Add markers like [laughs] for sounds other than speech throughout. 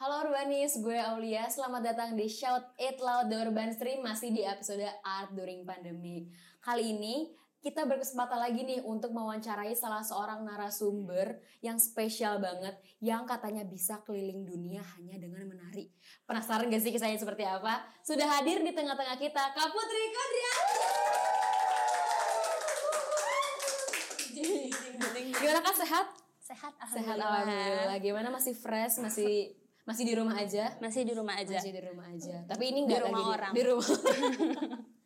Halo Urbanis, gue Aulia. Selamat datang di Shout It Loud The Urban Stream masih di episode Art During Pandemic. Kali ini kita berkesempatan lagi nih untuk mewawancarai salah seorang narasumber yang spesial banget yang katanya bisa keliling dunia hanya dengan menari. Penasaran gak sih kisahnya seperti apa? Sudah hadir di tengah-tengah kita Kak Putri Kodrian. Gimana Kak sehat? Sehat Sehat alhamdulillah. alhamdulillah. Gimana masih fresh? Masih masih di rumah aja? Masih di rumah aja. Masih di rumah aja. Tapi ini Di nggak rumah lagi orang. Di rumah. [laughs]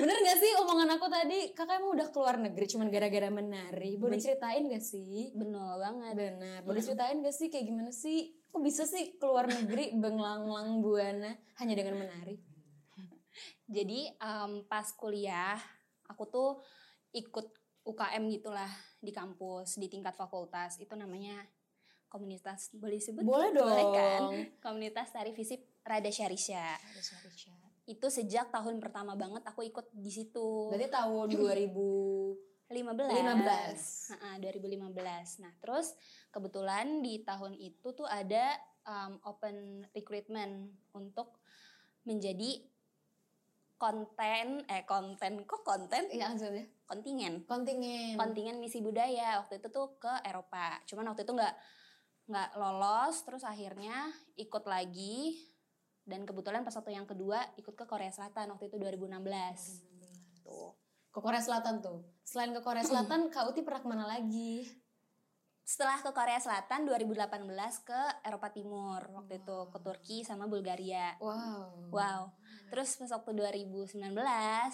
Bener gak sih omongan aku tadi kakak emang udah keluar negeri cuman gara-gara menari Boleh ceritain gak sih? Benar banget. Benar, boleh ceritain gak sih kayak gimana sih? Kok bisa sih keluar negeri [laughs] benglang-lang buana hanya dengan menari? [laughs] Jadi em, pas kuliah aku tuh ikut UKM gitulah di kampus di tingkat fakultas itu namanya komunitas boleh disebut Boleh kan? dong. komunitas tari visip Rada Syarisya Ada chat. itu sejak tahun pertama banget aku ikut di situ. Berarti tahun [laughs] 2000 15 Heeh, 2015 nah terus kebetulan di tahun itu tuh ada em, open recruitment untuk menjadi konten eh konten. Kok konten? Iya langsung ya. kontingen. Kontingen. kontingen misi budaya waktu itu tuh ke Eropa. Cuman waktu itu nggak nggak lolos terus akhirnya ikut lagi dan kebetulan pas waktu yang kedua ikut ke Korea Selatan waktu itu 2016 tuh Ke Korea Selatan tuh. Selain ke Korea Selatan, Kak Uti pernah ke mana lagi? setelah ke Korea Selatan 2018 ke Eropa Timur waktu itu ke Turki sama Bulgaria Wow. wow terus pas waktu 2019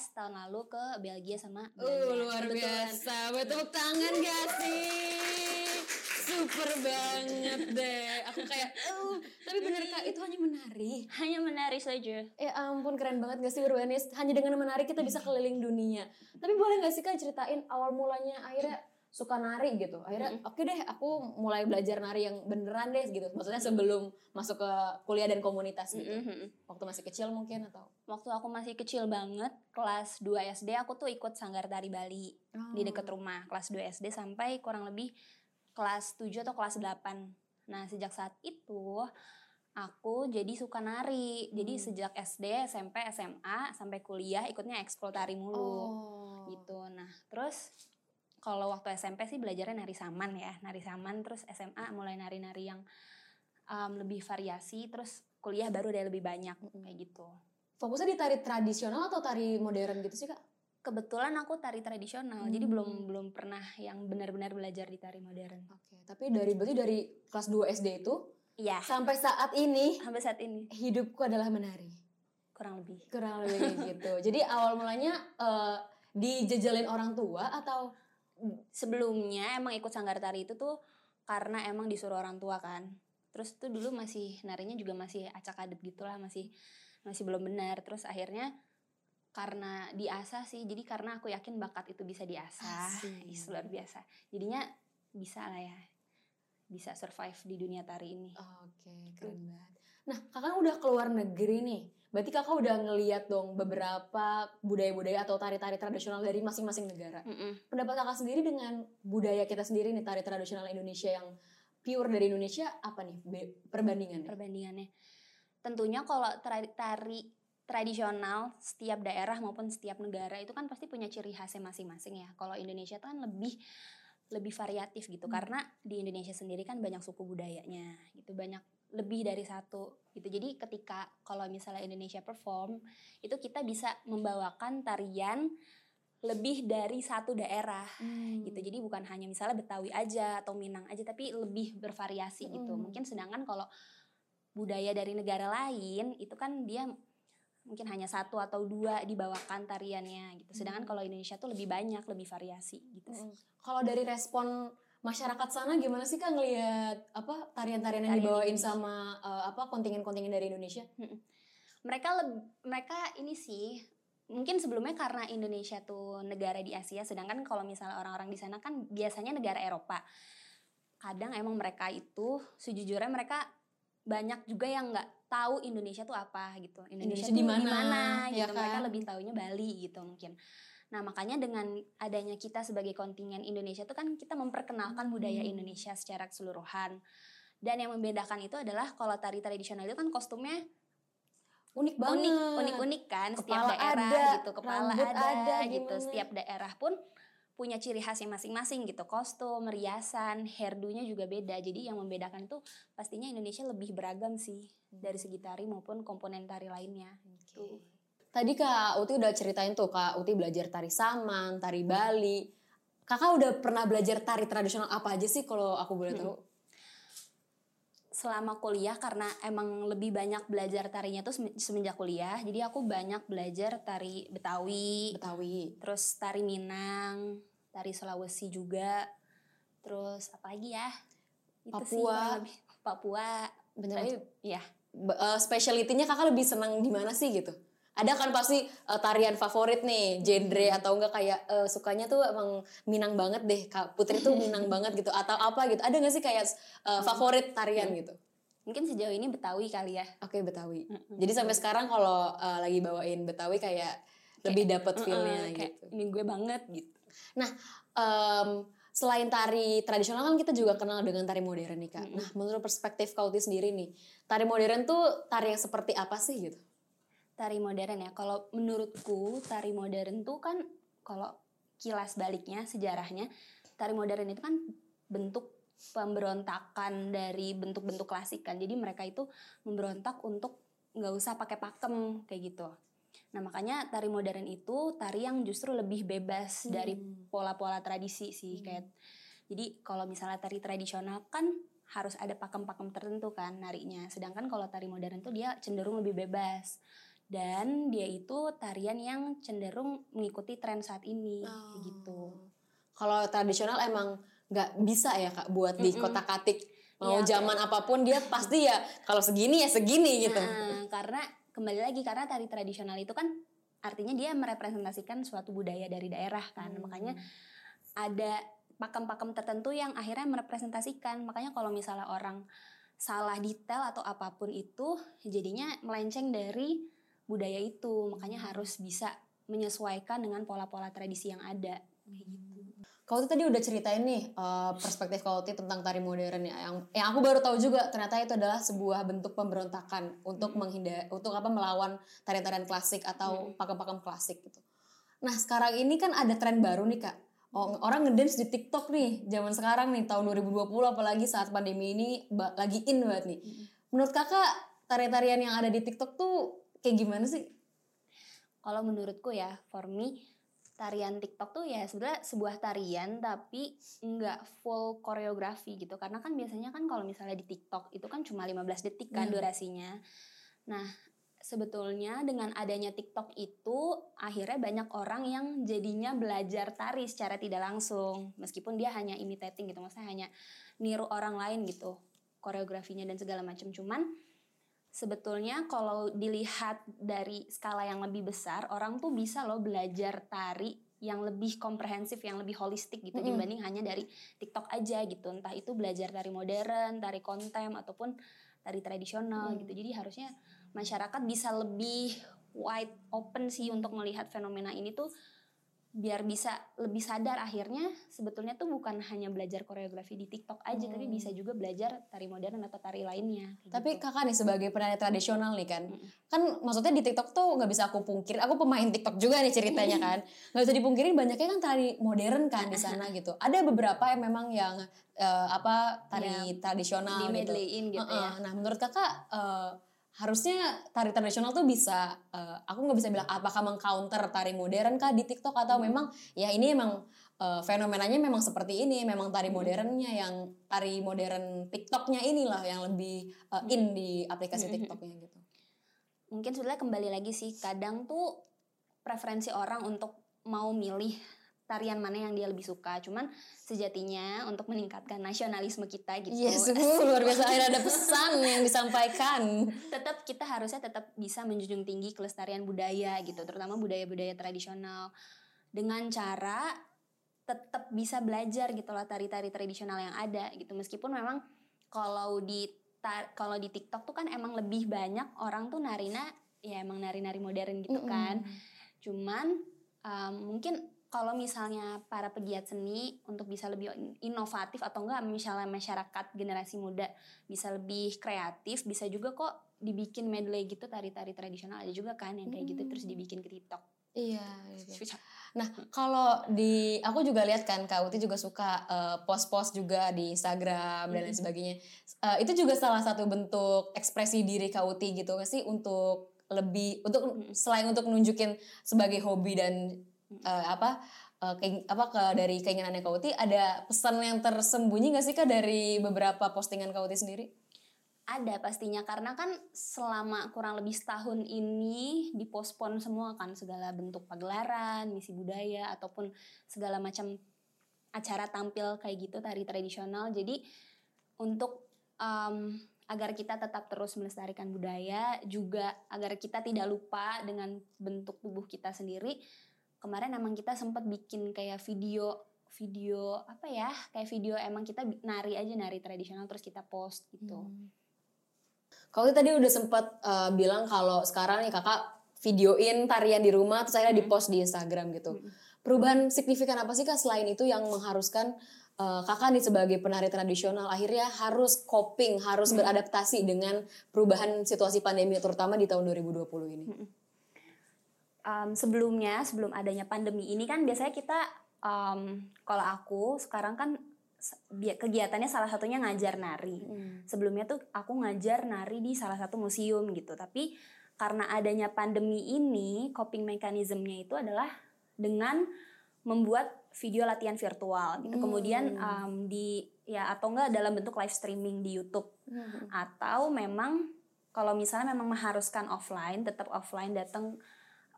tahun lalu ke Belgia sama Uh, Belanda. luar Kebetulan. biasa. Betul tangan gak sih? Super banget deh. Aku kayak, uh, tapi bener kak itu hanya menari. hanya menari saja Eh ampun keren banget gak sih Urbanis? Hanya dengan menari kita bisa keliling dunia. Tapi boleh gak sih kak ceritain awal mulanya akhirnya suka nari gitu. Akhirnya oke deh aku mulai belajar nari yang beneran deh gitu. Maksudnya sebelum masuk ke kuliah dan komunitas gitu. Mhm. Waktu masih kecil mungkin atau? Waktu aku masih kecil banget, kelas 2 SD aku tuh ikut sanggar tari Bali di dekat rumah. Kelas 2 SD sampai kurang lebih kelas 7 atau kelas 8. Nah, sejak saat itu aku jadi suka nari. Jadi sejak SD, SMP, SMA sampai kuliah ikutnya ekskul tari mulu. Oh. Gitu. Nah, terus kalau waktu SMP sih belajarnya nari saman ya, nari saman terus SMA mulai nari-nari yang um, lebih variasi, terus kuliah baru ada lebih banyak kayak gitu. Fokusnya di tari tradisional atau tari modern gitu sih kak? Kebetulan aku tari tradisional, jadi belum belum pernah yang benar-benar belajar di tari modern. Oke, tapi dari berarti dari kelas 2 SD itu Iya, sampai saat ini sampai saat ini hidupku adalah menari. kurang lebih. Kurang lebih gitu. Jadi awal mulanya eh, dijejelin orang tua atau Sebelumnya emang ikut sanggar tari itu tuh karena emang disuruh orang tua kan. Terus tuh dulu masih narinya juga masih acak adit gitulah, masih masih belum benar. Terus akhirnya karena diasah sih, jadi karena aku yakin bakat itu bisa diasah. Ih, [laughs] luar biasa. Jadinya bisa lah ya, bisa survive di dunia tari ini. Oke, keren banget. Nah, kakak udah keluar negeri nih. Berarti kakak udah ngeliat dong beberapa budaya-budaya atau tari-tari tradisional dari masing-masing negara. Mm-mm. Pendapat kakak sendiri dengan budaya kita sendiri nih, tari tradisional Indonesia yang pure dari Indonesia, apa nih perbandingannya? perbandingannya. Tentunya kalau tari, tari tradisional setiap daerah maupun setiap negara itu kan pasti punya ciri khasnya masing-masing ya. Kalau Indonesia itu kan lebih lebih variatif gitu. Karena di Indonesia sendiri kan banyak suku budayanya gitu. Banyak lebih dari satu gitu. Jadi ketika kalau misalnya Indonesia perform itu kita bisa membawakan tarian lebih dari satu daerah gitu. Jadi bukan hanya misalnya Betawi aja atau Minang aja tapi lebih bervariasi gitu. Mungkin sedangkan kalau budaya dari negara lain itu kan dia mungkin hanya satu atau dua dibawakan tariannya gitu sedangkan kalau Indonesia tuh lebih banyak lebih variasi gitu sih. Kalau dari respon masyarakat sana gimana sih kak ngelihat apa tarian-tarian yang Tarian dibawain Indonesia. sama eh, apa kontingen-kontingen dari Indonesia? Mm-mm. mereka mereka ini sih mungkin sebelumnya karena Indonesia tuh negara di Asia sedangkan kalau misalnya orang-orang di sana kan biasanya negara Eropa kadang emang mereka itu sejujurnya mereka banyak juga yang nggak tahu Indonesia tuh apa gitu. Indonesia, Indonesia di mana, ya gitu. Mereka kan? lebih taunya Bali gitu mungkin. Nah makanya dengan adanya kita sebagai kontingen Indonesia tuh kan kita memperkenalkan budaya Indonesia secara keseluruhan. Dan yang membedakan itu adalah kalau tari tradisional itu kan kostumnya unik banget. Unik unik unik kan setiap Kepala daerah ada, gitu kepala ada, ada, gitu. gimana? setiap daerah pun punya ciri khasnya masing-masing gitu kostum riasan hairdo-nya juga beda jadi yang membedakan itu pastinya Indonesia lebih beragam sih dari segi tari maupun komponen tari lainnya gitu. Tadi Kak Uti udah ceritain tuh Kak Uti belajar tari saman, tari Bali. Kakak udah pernah belajar tari tradisional apa aja sih kalau aku boleh tahu? Selama kuliah karena emang lebih banyak belajar tarinya tuh sem- semenjak kuliah jadi aku banyak belajar tari Betawi Betawi. terus tari Minang tari Sulawesi juga terus apa lagi ya Itu sih Papua. lebih. Papua Bener. tapi ya eh, speciality-nya kakak lebih senang di mana sih gitu? Ada kan pasti eh, tarian favorit nih, genre atau enggak kayak eh, sukanya tuh emang Minang banget deh, Kak Putri tuh Minang [laughs] banget gitu atau apa gitu. Ada nggak sih kayak eh, favorit tarian gitu? mungkin sejauh ini Betawi kali ya Oke Betawi. Mm-mm. Jadi sampai sekarang kalau eh, lagi bawain Betawi kayak lebih dapet feel-nya kayak gitu. ini gue banget gitu Em, selain tari tradisional kan kita juga kenal dengan tari modern nih kak. Mm-mm. Nah menurut perspektif Kauti sendiri nih, tari modern tuh tari yang seperti apa sih gitu? Tari modern ya. Kalau menurutku tari modern tuh kan kalau kilas baliknya sejarahnya tari modern itu kan bentuk pemberontakan dari bentuk-bentuk klasik kan. Jadi mereka itu memberontak untuk nggak usah pakai pakem kayak gitu. Nah makanya tari modern itu tari yang justru lebih bebas dari pola-pola tradisi sih Hmm. kayak jadi kalau misalnya tari tradisional kan harus ada pakem-pakem tertentu kan narinya. Sedangkan kalau tari modern tuh dia cenderung lebih bebas dan dia itu tarian yang cenderung mengikuti tren saat ini kayak gitu Kalau tradisional emang nggak bisa ya kak buat di Mm-mm. kotak katik mau Iya, zaman apa pun dia pasti ya kalau segini ya segini gitu. Nah, karena kembali lagi karena tari tradisional itu kan artinya dia merepresentasikan suatu budaya dari daerah kan Hmm. makanya ada pakem-pakem tertentu yang akhirnya merepresentasikan makanya kalau misalnya orang salah detail atau apa pun itu jadinya melenceng dari budaya itu makanya harus bisa menyesuaikan dengan pola-pola tradisi yang ada kayak gitu. Kauti tadi udah ceritain nih eh, perspektif Kauti tentang tari modern ya. Yang yang aku baru tahu juga ternyata itu adalah sebuah bentuk pemberontakan untuk menghindar untuk apa melawan tarian-tarian klasik atau pakem-pakem klasik gitu. Nah, sekarang ini kan ada tren baru nih, Kak. Oh, orang ngedance di TikTok nih, zaman sekarang nih tahun 2020 apalagi saat pandemi ini lagi in banget nih. Menurut Kakak tarian-tarian yang ada di TikTok tuh kayak gimana sih? Kalau menurutku ya, for me tarian TikTok tuh ya sebenarnya sebuah tarian tapi nggak full koreografi gitu. Karena kan biasanya kan kalau misalnya di TikTok itu kan cuma 15 detik kan Hmm. durasinya. Nah, sebetulnya dengan adanya TikTok itu akhirnya banyak orang yang jadinya belajar tari secara tidak langsung meskipun dia hanya imitating gitu maksudnya hanya niru orang lain gitu koreografinya dan segala macam cuman sebetulnya kalau dilihat dari skala yang lebih besar orang tuh bisa loh belajar tari yang lebih komprehensif yang lebih holistik gitu Mm-mm. dibanding hanya dari TikTok aja gitu entah itu belajar tari modern tari kontem ataupun tari tradisional Mm. gitu jadi harusnya masyarakat bisa lebih wide open sih untuk melihat fenomena ini tuh biar bisa lebih sadar akhirnya sebetulnya tuh bukan hanya belajar koreografi di TikTok aja tapi Hmm. bisa juga belajar tari modern atau tari lainnya kayak Tapi gitu. kakak nih sebagai penari tradisional nih kan, Mm-mm. kan maksudnya di TikTok tuh nggak bisa aku pungkir. Aku pemain TikTok juga nih ceritanya [laughs] kan, nggak bisa dipungkirin banyaknya kan tari modern kan di sana [laughs] gitu. Ada beberapa yang memang yang eh, apa tari tradisional di gitu. gitu Heeh. ya Nah menurut kakak eh, harusnya tari tradisional tuh bisa, eh, aku nggak bisa bilang apakah mengcounter tari modern kah di TikTok atau Hmm. memang ya ini emang eh, fenomenanya memang seperti ini, memang tari Hmm. modernnya yang tari modern TikToknya inilah yang lebih eh, in di aplikasi Hmm. TikToknya gitu. mungkin sebenarnya kembali lagi sih kadang tuh preferensi orang untuk mau milih tarian mana yang dia lebih suka. Cuman sejatinya untuk meningkatkan nasionalisme kita gitu. Iya, [laughs] sungguh luar biasa. Akhirnya ada pesan yang disampaikan. tetap kita harusnya tetap bisa menjunjung tinggi kelestarian budaya gitu terutama budaya-budaya tradisional. Dengan cara tetap bisa belajar gitu loh tari-tari tradisional yang ada gitu. Meskipun memang kalau di kalau di TikTok tuh kan emang lebih banyak orang tuh narina ya emang nari-nari modern gitu kan. Cuman um, mungkin kalau misalnya para pegiat seni untuk bisa lebih inovatif atau enggak misalnya masyarakat generasi muda bisa lebih kreatif bisa juga kok dibikin medley gitu tari-tari tradisional ada juga kan yang kayak gitu terus Hmm. dibikin ke TikTok. Iya. gitu. Nah, kalau di aku juga lihat kan Kak Uti juga suka eh, post-post juga di Instagram dan lain Mm-mm. sebagainya. Eh, itu juga salah satu bentuk ekspresi diri Kak Uti gitu nggak sih untuk lebih untuk selain untuk nunjukin sebagai hobi dan Eh, apa eh, keing- apa ke dari keinginannya Kak Uti ada pesan yang tersembunyi nggak sih Kak dari beberapa postingan Kak Uti sendiri? Ada pastinya karena kan selama kurang lebih setahun ini dipospon semua kan segala bentuk pagelaran, misi budaya ataupun segala macam acara tampil kayak gitu tari tradisional. Jadi untuk em, agar kita tetap terus melestarikan budaya juga agar kita tidak lupa dengan bentuk tubuh kita sendiri. Kemarin emang kita sempat bikin kayak video video apa ya kayak video emang kita nari aja nari tradisional terus kita post gitu. Hmm. Kalau tadi udah sempat eh, bilang kalau sekarang nih kakak videoin tarian di rumah terus akhirnya Mm. di-post di Instagram gitu. Mm. Perubahan signifikan apa sih kak selain itu yang mengharuskan eh, kakak nih sebagai penari tradisional akhirnya harus coping, harus Mm. beradaptasi dengan perubahan situasi pandemi terutama di tahun 2020 ini. Um, sebelumnya sebelum adanya pandemi ini kan biasanya kita um, kalau aku sekarang kan kegiatannya salah satunya ngajar nari. Sebelumnya tuh aku ngajar nari di salah satu museum gitu. Tapi karena adanya pandemi ini, coping mekanismenya itu adalah dengan membuat video latihan virtual gitu. Hmm. Kemudian um, di ya atau enggak dalam bentuk live streaming di YouTube atau memang kalau misalnya memang mengharuskan offline tetap offline datang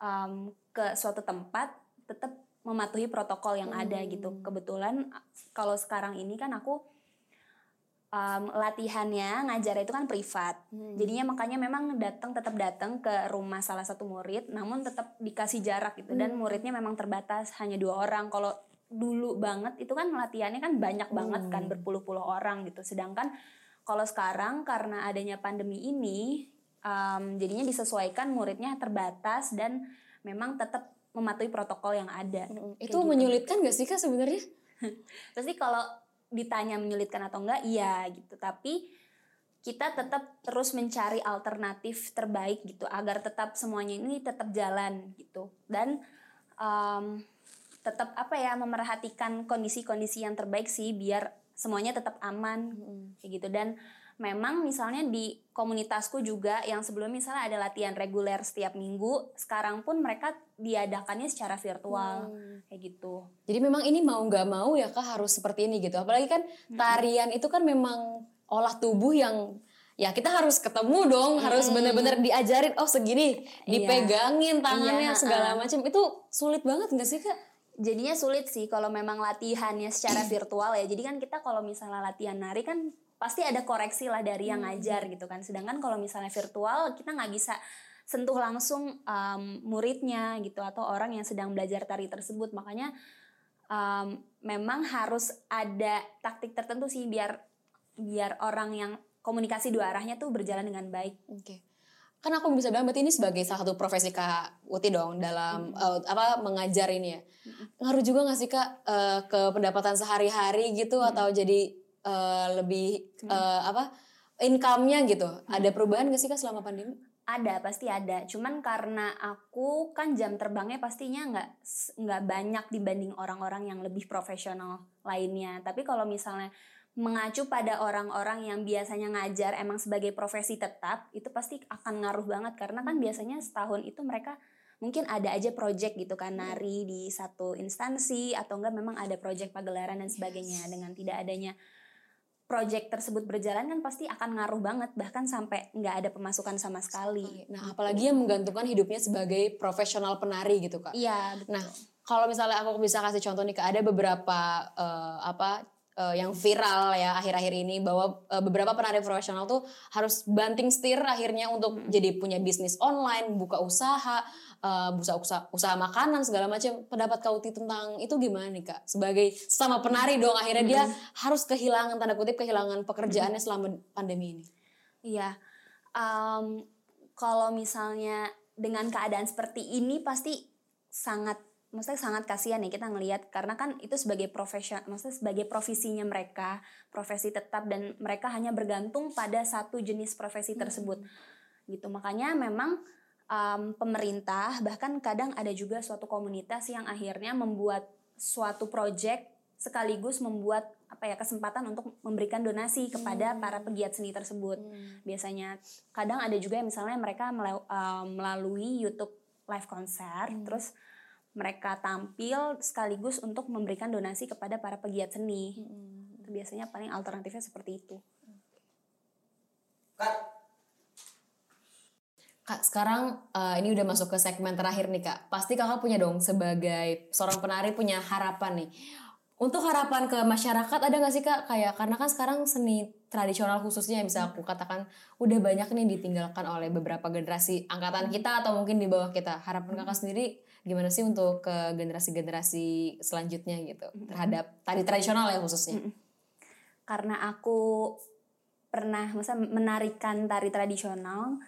um, ke suatu tempat tetap mematuhi protokol yang ada Hmm. gitu kebetulan kalau sekarang ini kan aku um, latihannya ngajar itu kan privat Hmm. jadinya makanya memang datang tetap datang ke rumah salah satu murid namun tetap dikasih jarak gitu dan Hmm. muridnya memang terbatas hanya dua orang kalau dulu banget itu kan latihannya kan banyak banget kan Hmm. berpuluh-puluh orang gitu sedangkan kalau sekarang karena adanya pandemi ini um, jadinya disesuaikan muridnya terbatas dan memang tetap mematuhi protokol yang ada Mm, Kayak Itu gitu. menyulitkan gak sih kak sebenarnya? [laughs] Pasti kalau ditanya menyulitkan atau enggak, iya gitu. Tapi kita tetap terus mencari alternatif terbaik gitu agar tetap semuanya ini tetap jalan gitu dan em, tetap apa ya memerhatikan kondisi-kondisi yang terbaik sih biar semuanya tetap aman kayak gitu dan memang misalnya di komunitasku juga yang sebelumnya misalnya ada latihan reguler setiap minggu sekarang pun mereka diadakannya secara virtual Hmm. kayak gitu Jadi memang ini mau nggak mau ya kak harus seperti ini gitu. Apalagi kan tarian itu kan memang olah tubuh yang ya kita harus ketemu dong, harus Mm-mm. bener-bener diajarin. Oh segini, Iya. dipegangin tangannya Iya, segala ha-ha. macam. Itu sulit banget nggak sih kak? jadinya sulit sih kalau memang latihannya secara virtual ya. Jadi kan kita kalau misalnya latihan nari kan pasti ada koreksi lah dari yang Hmm. ngajar gitu kan. Sedangkan kalau misalnya virtual kita nggak bisa sentuh langsung um, muridnya gitu atau orang yang sedang belajar tari tersebut. Makanya um, memang harus ada taktik tertentu sih biar biar orang yang komunikasi dua arahnya tuh berjalan dengan baik. Oke. Kan aku bisa bilang berarti ini sebagai salah satu profesi Kak Uti dong dalam eh, apa mengajar ini ya. Ngaruh juga nggak sih Kak eh, ke pendapatan sehari-hari gitu atau jadi eh, lebih eh, apa income-nya gitu. Ada perubahan nggak sih Kak selama pandemi? Ada pasti ada. Cuman karena aku kan jam terbangnya pastinya nggak nggak banyak dibanding orang-orang yang lebih profesional lainnya. Tapi kalau misalnya mengacu pada orang-orang yang biasanya ngajar emang sebagai profesi tetap itu pasti akan ngaruh banget karena kan biasanya setahun itu mereka mungkin ada aja project gitu kan nari di satu instansi atau enggak memang ada project pagelaran dan sebagainya dengan tidak adanya project tersebut berjalan kan pasti akan ngaruh banget bahkan sampai nggak ada pemasukan sama sekali. Nah, apalagi yang menggantungkan hidupnya sebagai profesional penari gitu Kak. Iya, betul. Nah, kalau misalnya aku bisa kasih contoh nih Kak, ada beberapa eh, apa eh, yang viral ya akhir-akhir ini bahwa eh, beberapa penari profesional tuh harus banting setir akhirnya untuk jadi punya bisnis online, buka usaha, eh, buka usaha, usaha makanan segala macam. Pendapat Kauti tentang itu gimana nih Kak? Sebagai sama penari dong akhirnya dia harus kehilangan tanda kutip kehilangan pekerjaannya selama pandemi ini. Iya. Em, kalau misalnya dengan keadaan seperti ini pasti sangat maksudnya sangat kasihan nih kita ngelihat karena kan itu sebagai profesional maksudnya sebagai profesinya mereka profesi tetap dan mereka hanya bergantung pada satu jenis profesi tersebut gitu makanya memang um, pemerintah bahkan kadang ada juga suatu komunitas yang akhirnya membuat suatu project sekaligus membuat apa ya kesempatan untuk memberikan donasi kepada Hmm. para pegiat seni tersebut Hmm. biasanya kadang ada juga yang misalnya mereka melew- uh, melalui YouTube live konser Hmm. terus mereka tampil sekaligus untuk memberikan donasi kepada para pegiat seni Hmm. Itu biasanya paling alternatifnya seperti itu Kak, sekarang eh, ini udah masuk ke segmen terakhir nih kak. Pasti kakak punya dong sebagai seorang penari punya harapan nih. Untuk harapan ke masyarakat ada gak sih kak? Kayak karena kan sekarang seni tradisional khususnya yang bisa aku katakan udah banyak nih ditinggalkan oleh beberapa generasi angkatan kita atau mungkin di bawah kita. Harapan kakak sendiri gimana sih untuk ke generasi-generasi selanjutnya gitu terhadap tari tradisional ya khususnya? karena aku pernah masa menarikan tari tradisional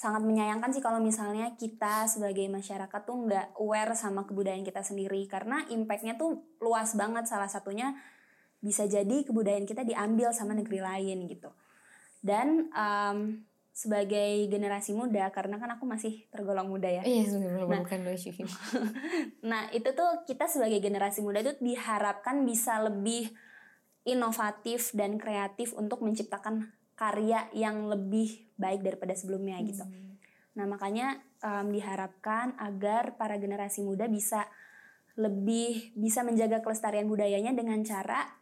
sangat menyayangkan sih kalau misalnya kita sebagai masyarakat tuh nggak aware sama kebudayaan kita sendiri karena impactnya tuh luas banget salah satunya bisa jadi kebudayaan kita diambil sama negeri lain gitu dan em, sebagai generasi muda karena kan aku masih tergolong muda ya Iya Nah. bukan Doshi. [laughs] Nah, itu tuh kita sebagai generasi muda itu diharapkan bisa lebih inovatif dan kreatif untuk menciptakan karya yang lebih baik daripada sebelumnya gitu. Nah, makanya em, diharapkan agar para generasi muda bisa lebih bisa menjaga kelestarian budayanya dengan cara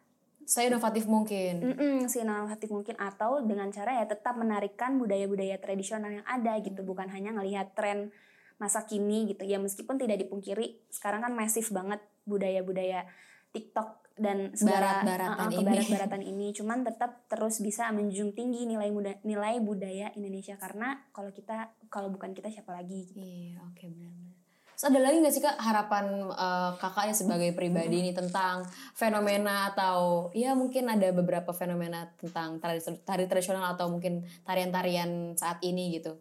Saya inovatif mungkin. mm inovatif mungkin atau dengan cara ya tetap menarikan budaya-budaya tradisional yang ada gitu, bukan hanya ngelihat tren masa kini gitu. Ya meskipun tidak dipungkiri sekarang kan masif banget budaya-budaya TikTok dan segala Barat-baratan uh-uh, ini. kebarat-baratan ini. Cuman tetap terus bisa menjunjung tinggi nilai muda, nilai budaya Indonesia karena kalau kita kalau bukan kita siapa lagi gitu. Iya, oke benar-benar. Terus ada lagi nggak sih kak harapan eh, kakaknya sebagai pribadi ini tentang fenomena atau ya mungkin ada beberapa fenomena tentang tari, tari tradisional atau mungkin tarian-tarian saat ini gitu.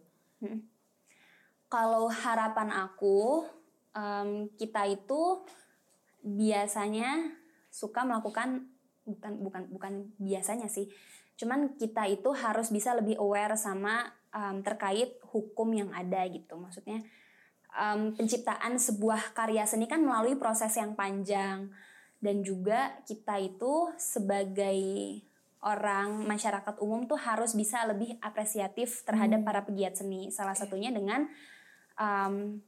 Kalau harapan aku, em, kita itu biasanya suka melakukan bukan bukan bukan biasanya sih, cuman kita itu harus bisa lebih aware sama em, terkait hukum yang ada gitu. Maksudnya em, penciptaan sebuah karya seni kan melalui proses yang panjang dan juga kita itu sebagai orang masyarakat umum tuh harus bisa lebih apresiatif terhadap para pegiat seni. Salah satunya dengan um,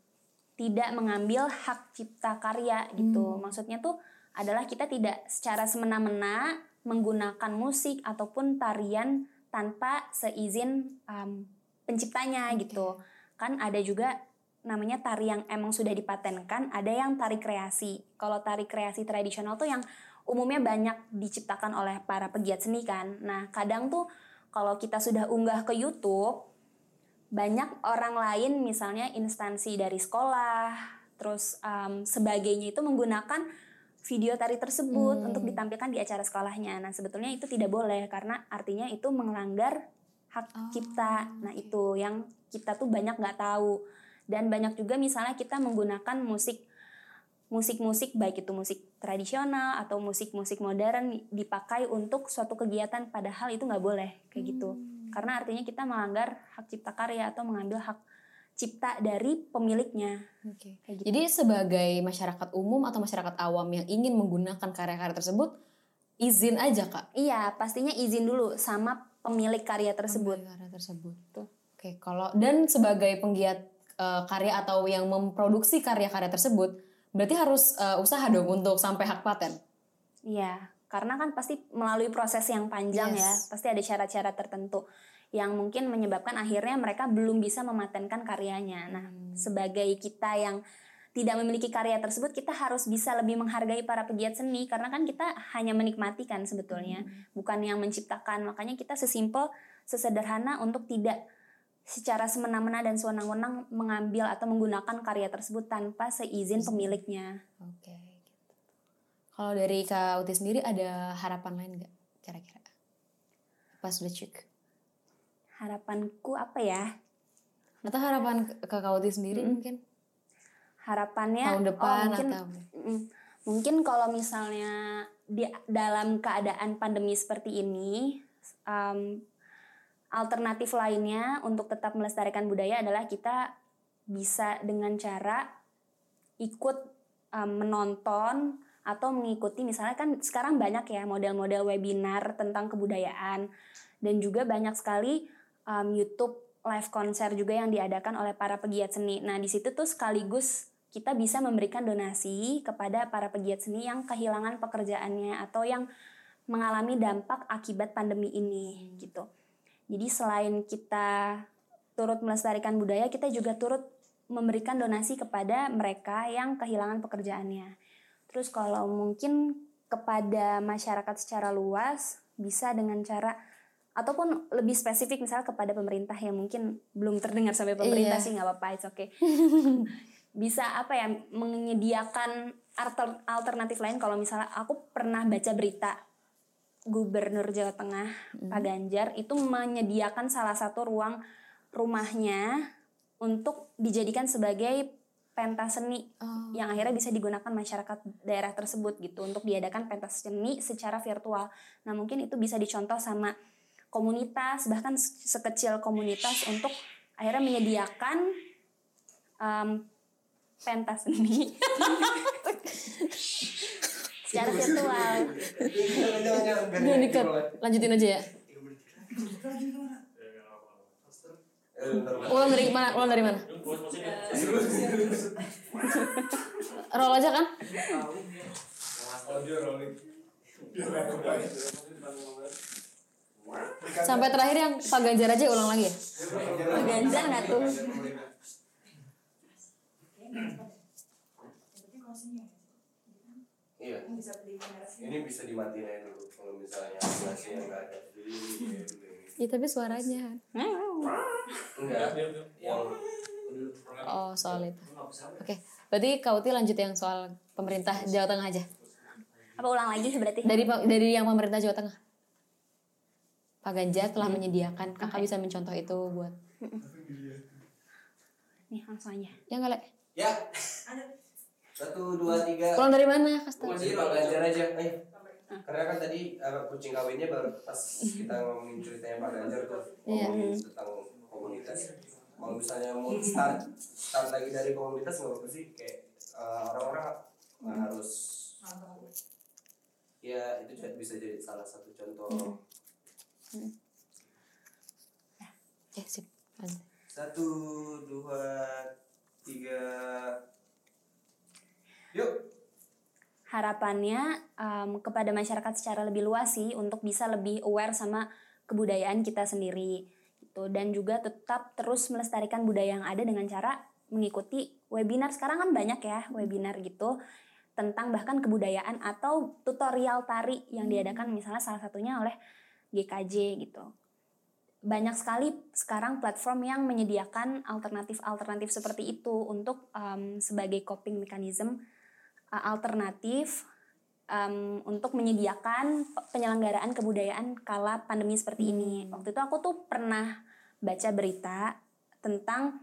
tidak mengambil hak cipta karya gitu. Maksudnya tuh adalah kita tidak secara semena-mena menggunakan musik ataupun tarian tanpa seizin um, penciptanya gitu. Kan ada juga namanya tari yang emang sudah dipatenkan, ada yang tari kreasi. Kalau tari kreasi tradisional tuh yang umumnya banyak diciptakan oleh para pegiat seni kan. Nah, kadang tuh kalau kita sudah unggah ke YouTube, banyak orang lain misalnya instansi dari sekolah, terus um, sebagainya itu menggunakan video tari tersebut Hmm. untuk ditampilkan di acara sekolahnya. Nah, sebetulnya itu tidak boleh karena artinya itu melanggar hak Oh, cipta. Nah, itu yang kita tuh banyak nggak tahu. Dan banyak juga misalnya kita menggunakan musik musik-musik baik itu musik tradisional atau musik-musik modern dipakai untuk suatu kegiatan padahal itu nggak boleh kayak gitu Hmm. karena artinya kita melanggar hak cipta karya atau mengambil hak cipta dari pemiliknya Oke. kayak gitu. Jadi sebagai masyarakat umum atau masyarakat awam yang ingin menggunakan karya-karya tersebut, izin aja kak. iya pastinya izin dulu sama pemilik karya tersebut Pemilik karya tersebut. Tuh. Oke, kalau dan sebagai penggiat eh, karya atau yang memproduksi karya-karya tersebut, berarti harus eh, usaha dong untuk sampai hak paten. Iya, karena kan pasti melalui proses yang panjang ya, Yes. pasti ada syarat-syarat tertentu yang mungkin menyebabkan akhirnya mereka belum bisa mematenkan karyanya. Nah, Hmm. sebagai kita yang tidak memiliki karya tersebut, kita harus bisa lebih menghargai para pegiat seni karena kan kita hanya menikmati kan sebetulnya, bukan yang menciptakan. Makanya kita sesimpel, sesederhana untuk tidak secara semena-mena dan sewenang-wenang mengambil atau menggunakan karya tersebut tanpa seizin pemiliknya. Oke. gitu. Kalau dari Kak Uti sendiri ada harapan lain nggak kira-kira? Pas udah cek. Harapanku apa ya? Atau harapan ke ke Kak Uti sendiri Mm-mm. mungkin? harapannya tahun oh, depan mungkin atau Mm, Mungkin kalau misalnya di dalam keadaan pandemi seperti ini, um, alternatif lainnya untuk tetap melestarikan budaya adalah kita bisa dengan cara ikut um, menonton atau mengikuti misalnya kan sekarang banyak ya model-model webinar tentang kebudayaan dan juga banyak sekali um, YouTube live konser juga yang diadakan oleh para pegiat seni. Nah, di situ tuh sekaligus kita bisa memberikan donasi kepada para pegiat seni yang kehilangan pekerjaannya atau yang mengalami dampak akibat pandemi ini gitu. Jadi selain kita turut melestarikan budaya, kita juga turut memberikan donasi kepada mereka yang kehilangan pekerjaannya. Terus kalau mungkin kepada masyarakat secara luas bisa dengan cara ataupun lebih spesifik misalnya kepada pemerintah yang mungkin belum terdengar sampai pemerintah Iya. sih nggak apa-apa, it's okay. [laughs] bisa apa ya menyediakan alter- alternatif lain kalau misalnya aku pernah baca berita Gubernur Jawa Tengah Pak Ganjar itu menyediakan salah satu ruang rumahnya untuk dijadikan sebagai pentas seni Oh. yang akhirnya bisa digunakan masyarakat daerah tersebut gitu untuk diadakan pentas seni secara virtual. Nah mungkin itu bisa dicontoh sama komunitas bahkan se- sekecil komunitas untuk akhirnya menyediakan em, pentas seni [laughs] secara virtual. Jangan, mulai. Lanjutin aja ya. Ulang dari mana? Ulang dari mana? Roll aja kan? Audio rolling. [laughs] Sampai terakhir yang Pak Ganjar aja ulang lagi ya. Pak Ganjar nggak tuh? Iya. Ini bisa dimatiin aja dulu kalau misalnya aplikasinya nggak ada. Jadi Ya tapi suaranya. enggak yang Oh soal itu. Oke. Berarti Kak Uti lanjut yang soal pemerintah Jawa Tengah aja. Apa ulang lagi berarti? Dari dari yang pemerintah Jawa Tengah. Pak Ganjar telah menyediakan. Kakak bisa mencontoh itu buat. Nih langsung aja. Ya nggak Le? ya. Satu dua tiga. Ulang dari mana? Kasih tahu. Jadi Pak Ganjar aja. Ayo. Karena kan tadi eh, kucing kawinnya baru pas kita ngomongin ceritanya Pak Ganjar tuh Iya. ngomongin tentang komunitas. Kalau misalnya mau start start lagi dari komunitas nggak apa sih kayak eh, orang-orang nggak harus ya itu bisa jadi salah satu contoh Ya sip. Lanjut. satu dua tiga. Yuk. Harapannya em, kepada masyarakat secara lebih luas sih untuk bisa lebih aware sama kebudayaan kita sendiri gitu. Dan juga tetap terus melestarikan budaya yang ada dengan cara mengikuti webinar. Sekarang kan banyak ya webinar gitu tentang bahkan kebudayaan atau tutorial tari yang diadakan misalnya salah satunya oleh GKJ gitu banyak sekali sekarang platform yang menyediakan alternatif-alternatif seperti itu untuk em, sebagai coping mechanism uh, alternatif um, untuk menyediakan pe- penyelenggaraan kebudayaan kala pandemi seperti ini. Waktu itu aku tuh pernah baca berita tentang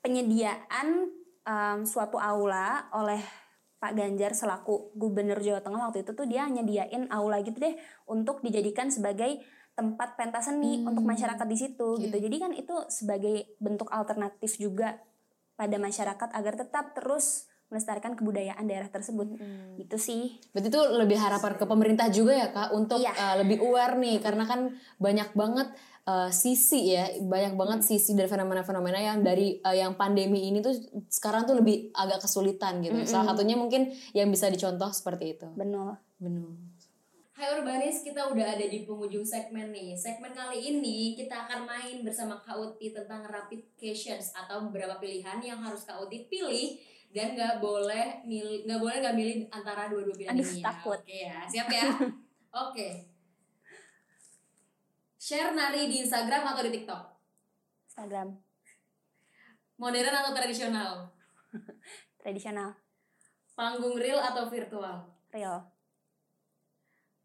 penyediaan um, suatu aula oleh Pak Ganjar selaku Gubernur Jawa Tengah waktu itu tuh dia nyediain aula gitu deh untuk dijadikan sebagai tempat pentas seni Hmm. untuk masyarakat di situ Iya. gitu. Jadi kan itu sebagai bentuk alternatif juga pada masyarakat agar tetap terus melestarikan kebudayaan daerah tersebut. Gitu sih. Berarti itu lebih harapan ke pemerintah juga ya kak untuk Iya. uh, lebih aware nih karena kan banyak banget uh, sisi ya banyak banget sisi dari fenomena-fenomena yang dari uh, yang pandemi ini tuh sekarang tuh lebih agak kesulitan gitu. Salah satunya mungkin yang bisa dicontoh seperti itu. Benar. Benar. Hai Urbanis, kita udah ada di penghujung segmen nih. Segmen kali ini kita akan main bersama Kak Uti tentang rapid questions atau beberapa pilihan yang harus Kak Uti pilih dan nggak boleh milih nggak boleh nggak milih antara dua-dua pilihan Aduh, ini. ya. takut. Oke ya, siap ya. [laughs] Oke. Share nari di Instagram atau di TikTok? Instagram Modern atau tradisional? [laughs] tradisional, Panggung real atau virtual? real,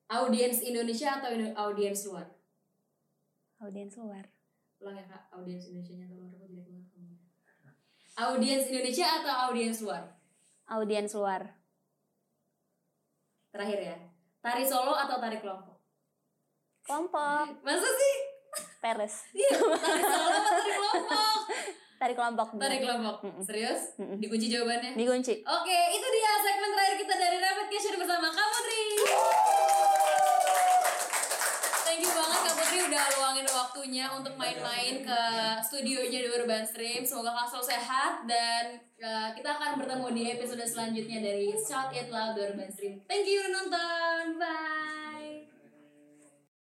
Audiens Indonesia atau audiens luar? audiens luar. Ulang ya kak, audiens Indonesia nya atau luar aku jadi Audiens Indonesia atau audiens luar? Audiens luar. Terakhir ya. Tari solo atau tari kelompok? Kelompok. [laughs] Masa sih? Peres. Iya, tari solo atau tari kelompok? Tari kelompok. Tari kelompok. Serius? Dikunci jawabannya? Dikunci. Oke, itu dia segmen terakhir kita dari Rapid Question bersama Kak Putri. Thank you banget Kak Putri udah luangin waktunya untuk main-main ke studionya di Urban Stream. Semoga Kak selalu sehat dan uh, kita akan bertemu di episode selanjutnya dari Shout It Loud Urban Stream. Thank you udah nonton. Bye.